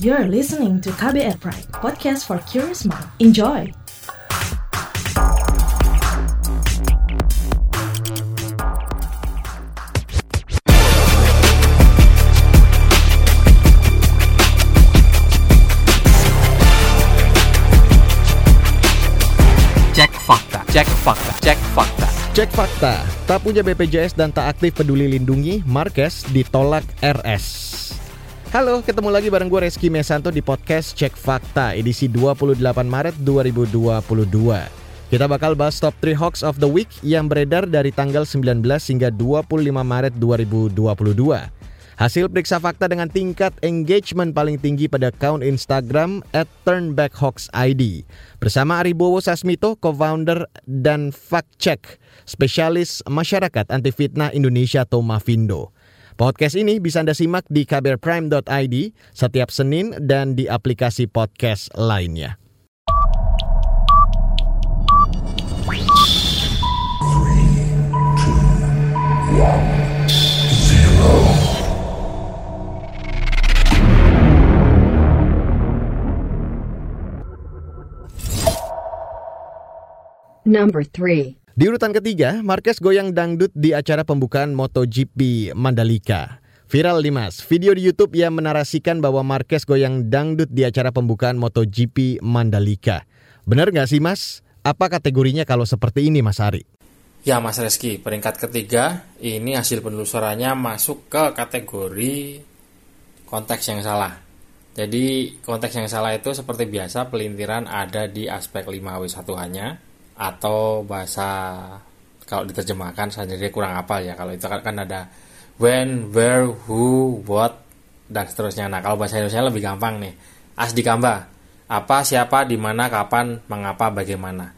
You're listening to KBR Pride, podcast for curious mind. Enjoy! Cek fakta, cek fakta, cek fakta. Cek fakta, tak punya BPJS dan tak aktif peduli lindungi, Marquez ditolak RS. Halo, ketemu lagi bareng gue Reski Mesanto di podcast Cek Fakta edisi 28 Maret 2022. Kita bakal bahas top 3 hoax of the week yang beredar dari tanggal 19 hingga 25 Maret 2022. Hasil periksa fakta dengan tingkat engagement paling tinggi pada account Instagram at turnbackhoaxid. Bersama Aribowo Sasmito, co-founder dan fact-check spesialis masyarakat anti fitnah Indonesia Tomavindo. Podcast ini bisa Anda simak di kbrprime.id setiap Senin dan di aplikasi podcast lainnya. Number 3. Di urutan ketiga, Marquez goyang dangdut di acara pembukaan MotoGP Mandalika. Viral nih mas, video di Youtube yang menarasikan bahwa Marquez goyang dangdut di acara pembukaan MotoGP Mandalika. Bener nggak sih mas? Apa kategorinya kalau seperti ini mas Ari? Ya Mas Reski, peringkat ketiga ini hasil penelusurannya masuk ke kategori konteks yang salah. Jadi konteks yang salah itu seperti biasa pelintiran ada di aspek 5W1 hanya atau bahasa kalau diterjemahkan jadi kurang apa ya kalau itu kan, kan ada when, where, who, what dan seterusnya. Nah kalau bahasa Indonesia lebih gampang nih. As dikamba apa, siapa, di mana, kapan, mengapa, bagaimana.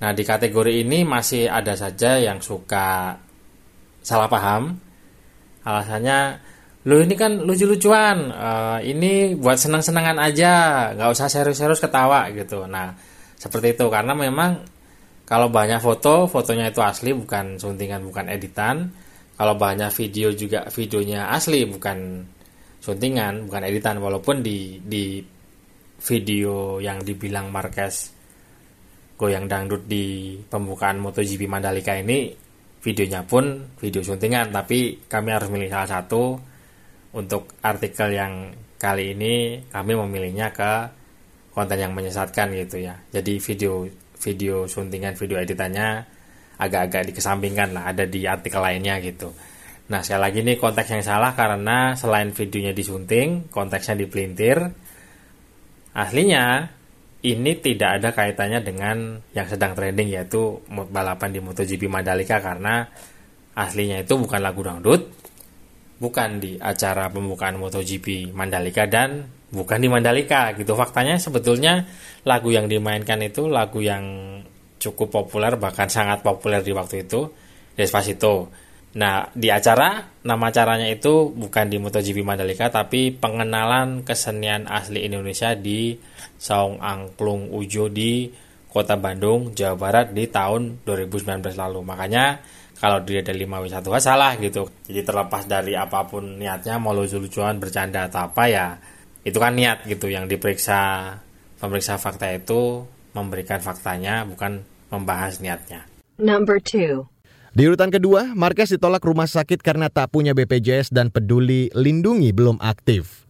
Nah, di kategori ini masih ada saja yang suka salah paham. Alasannya, lu ini kan lucu-lucuan, uh, ini buat senang-senangan aja, nggak usah serius-serius ketawa gitu. Nah, seperti itu karena memang kalau banyak foto, fotonya itu asli bukan suntingan, bukan editan. Kalau banyak video juga videonya asli bukan suntingan, bukan editan. Walaupun di di video yang dibilang Marquez goyang dangdut di pembukaan MotoGP Mandalika ini videonya pun video syutingan tapi kami harus milih salah satu untuk artikel yang kali ini kami memilihnya ke konten yang menyesatkan gitu ya jadi video video syutingan video editannya agak-agak dikesampingkan lah ada di artikel lainnya gitu. Nah sekali lagi ini konteks yang salah karena selain videonya disunting konteksnya dipelintir aslinya ini tidak ada kaitannya dengan yang sedang trending yaitu balapan di MotoGP Mandalika karena aslinya itu bukan lagu dangdut, bukan di acara pembukaan MotoGP Mandalika dan bukan di Mandalika gitu. Faktanya sebetulnya lagu yang dimainkan itu lagu yang cukup populer bahkan sangat populer di waktu itu, Despacito. Nah, di acara nama acaranya itu bukan di MotoGP Mandalika tapi pengenalan kesenian asli Indonesia di Saung Angklung Ujo di Kota Bandung, Jawa Barat di tahun 2019 lalu. Makanya kalau dia ada 5W1 salah gitu. Jadi terlepas dari apa pun niatnya mau lucu-lucuan bercanda atau apa ya, itu kan niat gitu yang diperiksa pemeriksa fakta itu memberikan faktanya bukan membahas niatnya. Number 2. Di urutan kedua, Marquez ditolak rumah sakit karena tak punya BPJS dan peduli lindungi belum aktif.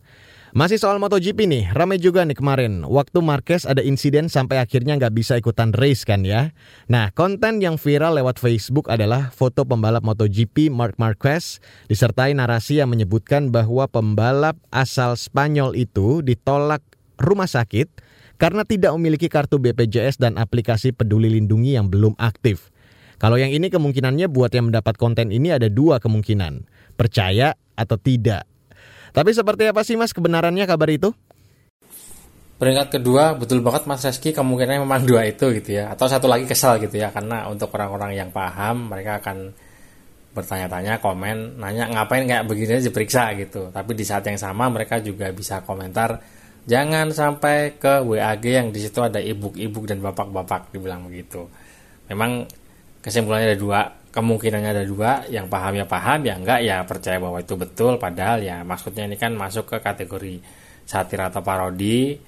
Masih soal MotoGP nih, ramai juga nih kemarin. Waktu Marquez ada insiden sampai akhirnya nggak bisa ikutan race kan ya. Nah, konten yang viral lewat Facebook adalah foto pembalap MotoGP Mark Marquez disertai narasi yang menyebutkan bahwa pembalap asal Spanyol itu ditolak rumah sakit karena tidak memiliki kartu BPJS dan aplikasi peduli lindungi yang belum aktif. Kalau yang ini kemungkinannya buat yang mendapat konten ini ada dua kemungkinan. Percaya atau tidak. Tapi seperti apa sih mas kebenarannya kabar itu? Peringkat kedua betul banget Mas Reski kemungkinannya memang dua itu gitu ya. Atau satu lagi kesal gitu ya karena untuk orang-orang yang paham mereka akan bertanya-tanya, komen, nanya ngapain kayak begini aja diperiksa gitu. Tapi di saat yang sama mereka juga bisa komentar jangan sampai ke WAG yang di situ ada ibu-ibu dan bapak-bapak dibilang begitu. Memang kesimpulannya ada dua kemungkinannya ada dua yang paham ya paham ya enggak ya percaya bahwa itu betul. Padahal ya maksudnya ini kan masuk ke kategori satir atau parodi.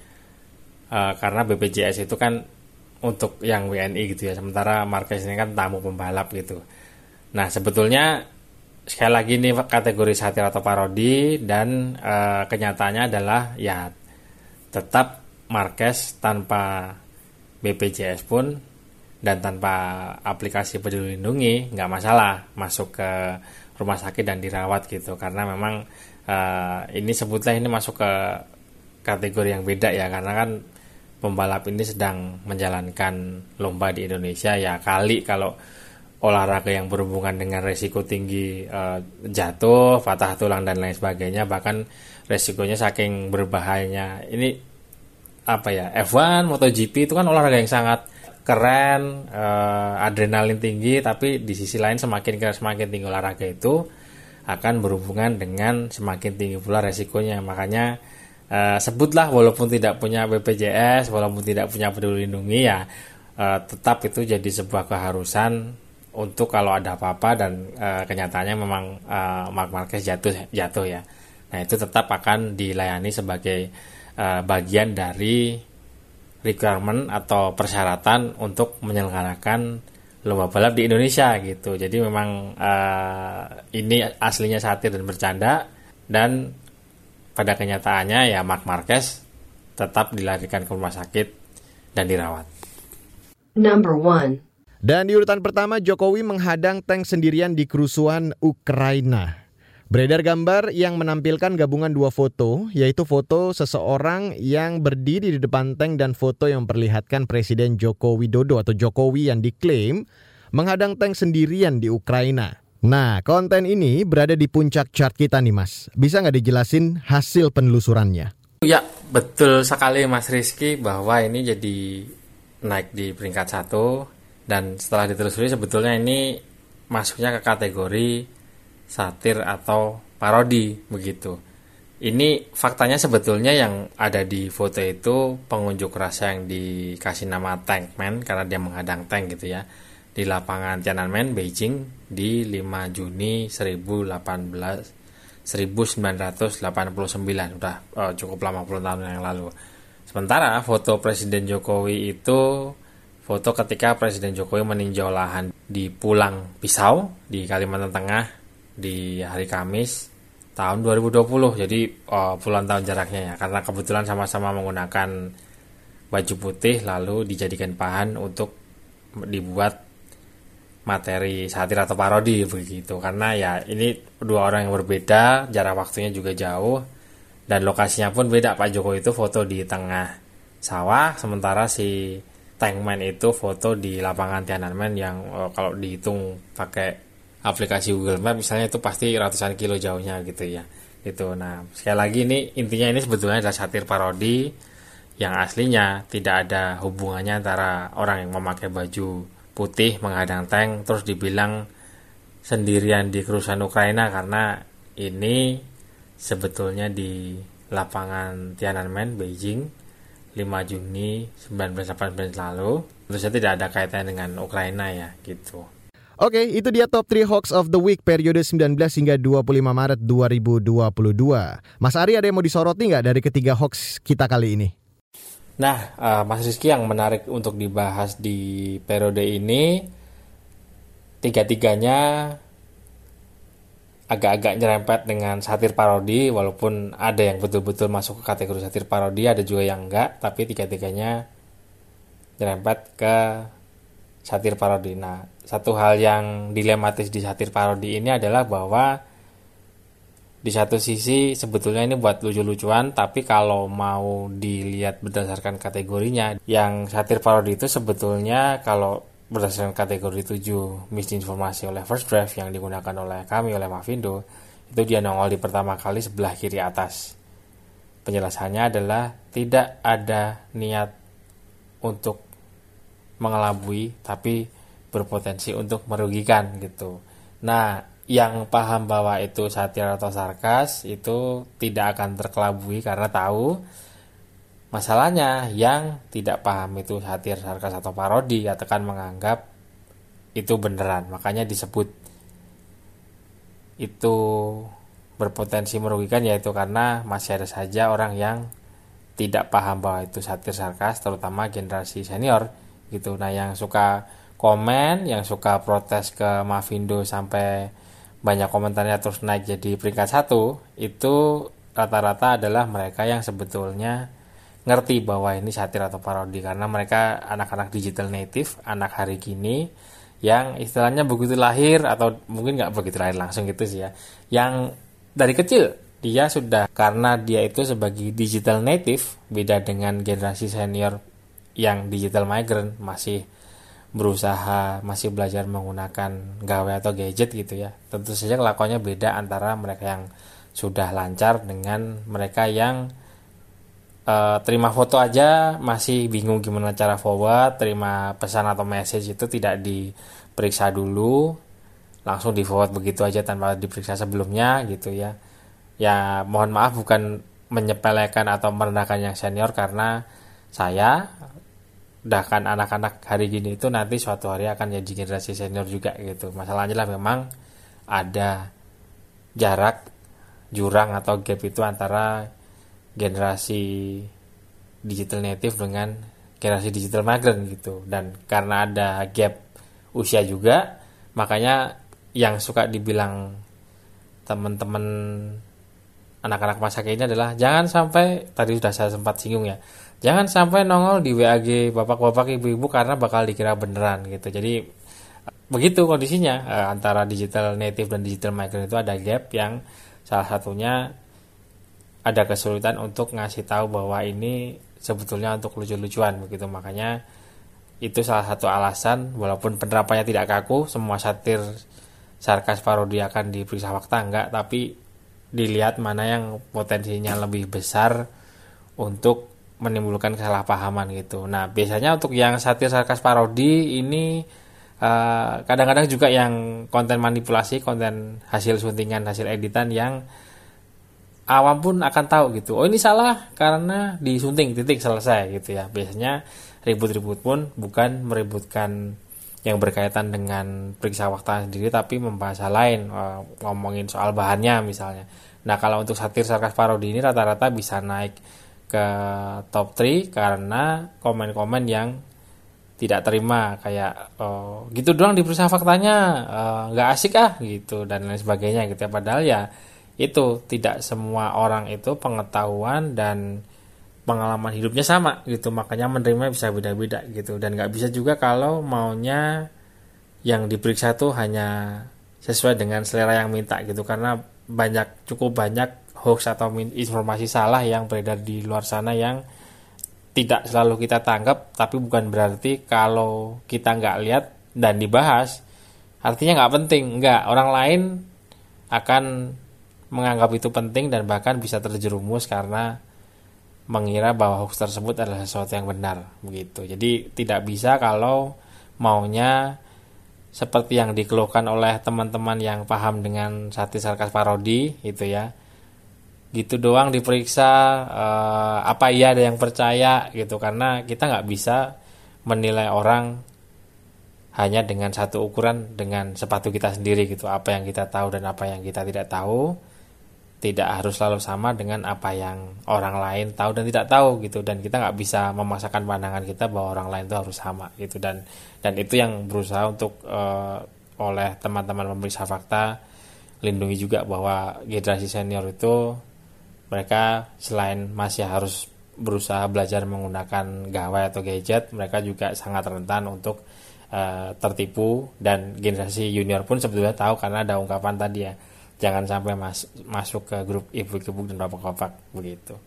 Uh, karena BPJS itu kan untuk yang WNI gitu ya. Sementara Marquez ini kan tamu pembalap gitu. Nah sebetulnya sekali lagi ini kategori satir atau parodi dan uh, kenyataannya adalah ya tetap Marquez tanpa BPJS pun dan tanpa aplikasi peduli lindungi nggak masalah masuk ke rumah sakit dan dirawat gitu. Karena memang uh, ini sebutlah ini masuk ke kategori yang beda ya. Karena kan pembalap ini sedang menjalankan lomba di Indonesia. Ya kali kalau olahraga yang berhubungan dengan resiko tinggi uh, jatuh, patah tulang dan lain sebagainya bahkan resikonya saking berbahayanya. Ini apa ya F1 MotoGP itu kan olahraga yang sangat keren uh, adrenalin tinggi tapi di sisi lain semakin keren semakin tinggi olahraga itu akan berhubungan dengan semakin tinggi pula resikonya. Makanya uh, sebutlah walaupun tidak punya BPJS, walaupun tidak punya peduli lindungi ya uh, tetap itu jadi sebuah keharusan untuk kalau ada apa-apa dan uh, kenyataannya memang uh, Mark Marquez jatuh jatuh ya. Nah, itu tetap akan dilayani sebagai uh, bagian dari requirement atau persyaratan untuk menyelenggarakan lomba balap di Indonesia gitu. Jadi memang uh, ini aslinya satir dan bercanda dan pada kenyataannya ya Mark Marquez tetap dilarikan ke rumah sakit dan dirawat. Number one. Dan di urutan pertama Jokowi menghadang tank sendirian di kerusuhan Ukraina. Beredar gambar yang menampilkan gabungan dua foto, yaitu foto seseorang yang berdiri di depan tank dan foto yang memperlihatkan Presiden Joko Widodo atau Jokowi yang diklaim menghadang tank sendirian di Ukraina. Nah, konten ini berada di puncak chart kita nih mas. Bisa nggak dijelasin hasil penelusurannya? Ya, betul sekali Mas Rizky bahwa ini jadi naik di peringkat satu dan setelah ditelusuri sebetulnya ini masuknya ke kategori satir atau parodi begitu. Ini faktanya sebetulnya yang ada di foto itu pengunjuk rasa yang dikasih nama Tankman karena dia menghadang tank gitu ya di lapangan Tiananmen Beijing di 5 Juni 18 1989 udah oh, cukup lama puluh tahun yang lalu. Sementara foto Presiden Jokowi itu foto ketika Presiden Jokowi meninjau lahan di Pulang Pisau di Kalimantan Tengah di hari Kamis tahun 2020 jadi oh, puluhan tahun jaraknya ya. Karena kebetulan sama-sama menggunakan baju putih lalu dijadikan bahan untuk dibuat materi satir atau parodi begitu. Karena ya ini dua orang yang berbeda jarak waktunya juga jauh dan lokasinya pun beda. Pak Jokowi itu foto di tengah sawah sementara si Tankman itu foto di lapangan Tiananmen yang oh, kalau dihitung pakai aplikasi Google Map misalnya itu pasti ratusan kilo jauhnya gitu ya. Itu nah sekali lagi ini intinya ini sebetulnya adalah satir parodi yang aslinya tidak ada hubungannya antara orang yang memakai baju putih menghadang tank terus dibilang sendirian di kerusuhan Ukraina karena ini sebetulnya di lapangan Tiananmen Beijing 5 Juni 1989 lalu. Tentu saja tidak ada kaitannya dengan Ukraina ya gitu Oke, itu dia top 3 hoax of the week periode 19 hingga 25 Maret 2022. Mas Ari ada yang mau disoroti nggak dari ketiga hoax kita kali ini? Nah, uh, Mas Rizky yang menarik untuk dibahas di periode ini, tiga-tiganya agak-agak nyerempet dengan satir parodi, walaupun ada yang betul-betul masuk ke kategori satir parodi, ada juga yang enggak, tapi tiga-tiganya nyerempet ke satir parodi. Nah, satu hal yang dilematis di satir parodi ini adalah bahwa di satu sisi sebetulnya ini buat lucu-lucuan tapi kalau mau dilihat berdasarkan kategorinya yang satir parodi itu sebetulnya kalau berdasarkan kategori 7 misinformasi oleh First Draft yang digunakan oleh kami oleh Mavindo itu dia nongol di pertama kali sebelah kiri atas penjelasannya adalah tidak ada niat untuk mengelabui tapi berpotensi untuk merugikan gitu. Nah, yang paham bahwa itu satir atau sarkas itu tidak akan terkelabui karena tahu masalahnya yang tidak paham itu satir, sarkas atau parodi atau kan menganggap itu beneran. Makanya disebut itu berpotensi merugikan yaitu karena masih ada saja orang yang tidak paham bahwa itu satir sarkas terutama generasi senior gitu. Nah yang suka komen yang suka protes ke Mavindo sampai banyak komentarnya terus naik jadi peringkat satu itu rata-rata adalah mereka yang sebetulnya ngerti bahwa ini satir atau parodi. Karena mereka anak-anak digital native anak hari gini yang istilahnya begitu lahir atau mungkin nggak begitu lahir langsung gitu sih ya yang dari kecil dia sudah karena dia itu sebagai digital native beda dengan generasi senior yang digital migrant masih berusaha masih belajar menggunakan gawe atau gadget gitu ya. Tentu saja kelakuannya beda antara mereka yang sudah lancar dengan mereka yang uh, terima foto aja masih bingung gimana cara forward terima pesan atau message itu tidak diperiksa dulu langsung di forward begitu aja tanpa diperiksa sebelumnya gitu ya. Ya mohon maaf bukan menyepelekan atau merendahkan yang senior karena saya bahkan anak-anak hari gini itu nanti suatu hari akan jadi generasi senior juga gitu. Masalahnya lah memang ada jarak jurang atau gap itu antara generasi digital native dengan generasi digital migrant gitu. Dan karena ada gap usia juga makanya yang suka dibilang teman-teman anak-anak masa kini adalah jangan sampai tadi sudah saya sempat singgung ya jangan sampai nongol di WAG bapak-bapak ibu-ibu karena bakal dikira beneran gitu. Jadi begitu kondisinya eh, antara digital native dan digital migrant itu ada gap yang salah satunya ada kesulitan untuk ngasih tahu bahwa ini sebetulnya untuk lucu-lucuan begitu. Makanya itu salah satu alasan walaupun penerapannya tidak kaku semua satir sarkas parodi akan diperiksa fakta enggak. Tapi dilihat mana yang potensinya lebih besar untuk menimbulkan kesalahpahaman gitu. Nah, biasanya untuk yang satir sarkas parodi ini eh, kadang-kadang uh, juga yang konten manipulasi, konten hasil suntingan, hasil editan yang awam pun akan tahu gitu. Oh ini salah karena disunting titik selesai gitu ya. Biasanya ribut-ribut pun bukan meributkan yang berkaitan dengan periksa waktu sendiri tapi membahas hal lain eh, ngomongin soal bahannya misalnya. Nah kalau untuk satir sarkas parodi ini rata-rata bisa naik ke top 3 karena komen-komen yang tidak terima kayak oh, gitu doang diperiksa faktanya eh, nggak uh, asik ah gitu dan lain sebagainya gitu ya. Padahal ya itu tidak semua orang itu pengetahuan dan pengalaman hidupnya sama gitu makanya menerima bisa beda-beda gitu. Dan nggak bisa juga kalau maunya yang diperiksa tuh hanya sesuai dengan selera yang minta gitu karena banyak cukup banyak hoax atau informasi salah yang beredar di luar sana yang tidak selalu kita tangkap tapi bukan berarti kalau kita nggak lihat dan dibahas artinya nggak penting nggak orang lain akan menganggap itu penting dan bahkan bisa terjerumus karena mengira bahwa hoax tersebut adalah sesuatu yang benar begitu. Jadi tidak bisa kalau maunya seperti yang dikeluhkan oleh teman-teman yang paham dengan sati sarkas parodi itu ya gitu doang diperiksa eh, apa iya ada yang percaya gitu. Karena kita nggak bisa menilai orang hanya dengan satu ukuran dengan sepatu kita sendiri gitu. Apa yang kita tahu dan apa yang kita tidak tahu tidak harus selalu sama dengan apa yang orang lain tahu dan tidak tahu gitu. Dan kita nggak bisa memaksakan pandangan kita bahwa orang lain itu harus sama gitu. Dan dan itu yang berusaha untuk uh, oleh teman-teman pemeriksa fakta lindungi juga bahwa generasi senior itu mereka selain masih harus berusaha belajar menggunakan gawai atau gadget mereka juga sangat rentan untuk uh, tertipu dan generasi junior pun sebetulnya tahu karena ada ungkapan tadi ya jangan sampai mas masuk ke grup ibu-ibu dan bapak-bapak begitu.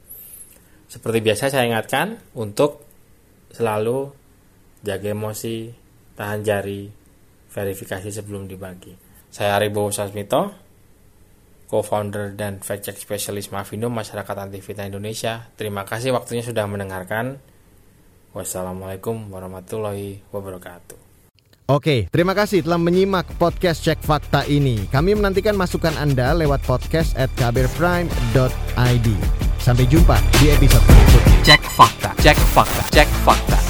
Seperti biasa saya ingatkan untuk selalu jaga emosi, tahan jari, verifikasi sebelum dibagi. Saya Aribo Sasmito, co-founder dan fact check specialist Mavindo Masyarakat Anti Fitnah Indonesia. Terima kasih waktunya sudah mendengarkan. Wassalamualaikum warahmatullahi wabarakatuh. Oke, terima kasih telah menyimak podcast Cek Fakta ini. Kami menantikan masukan Anda lewat podcast at kabarprime.id. Sampai jumpa di episode berikutnya. Cek Fakta, Cek Fakta, Cek Fakta.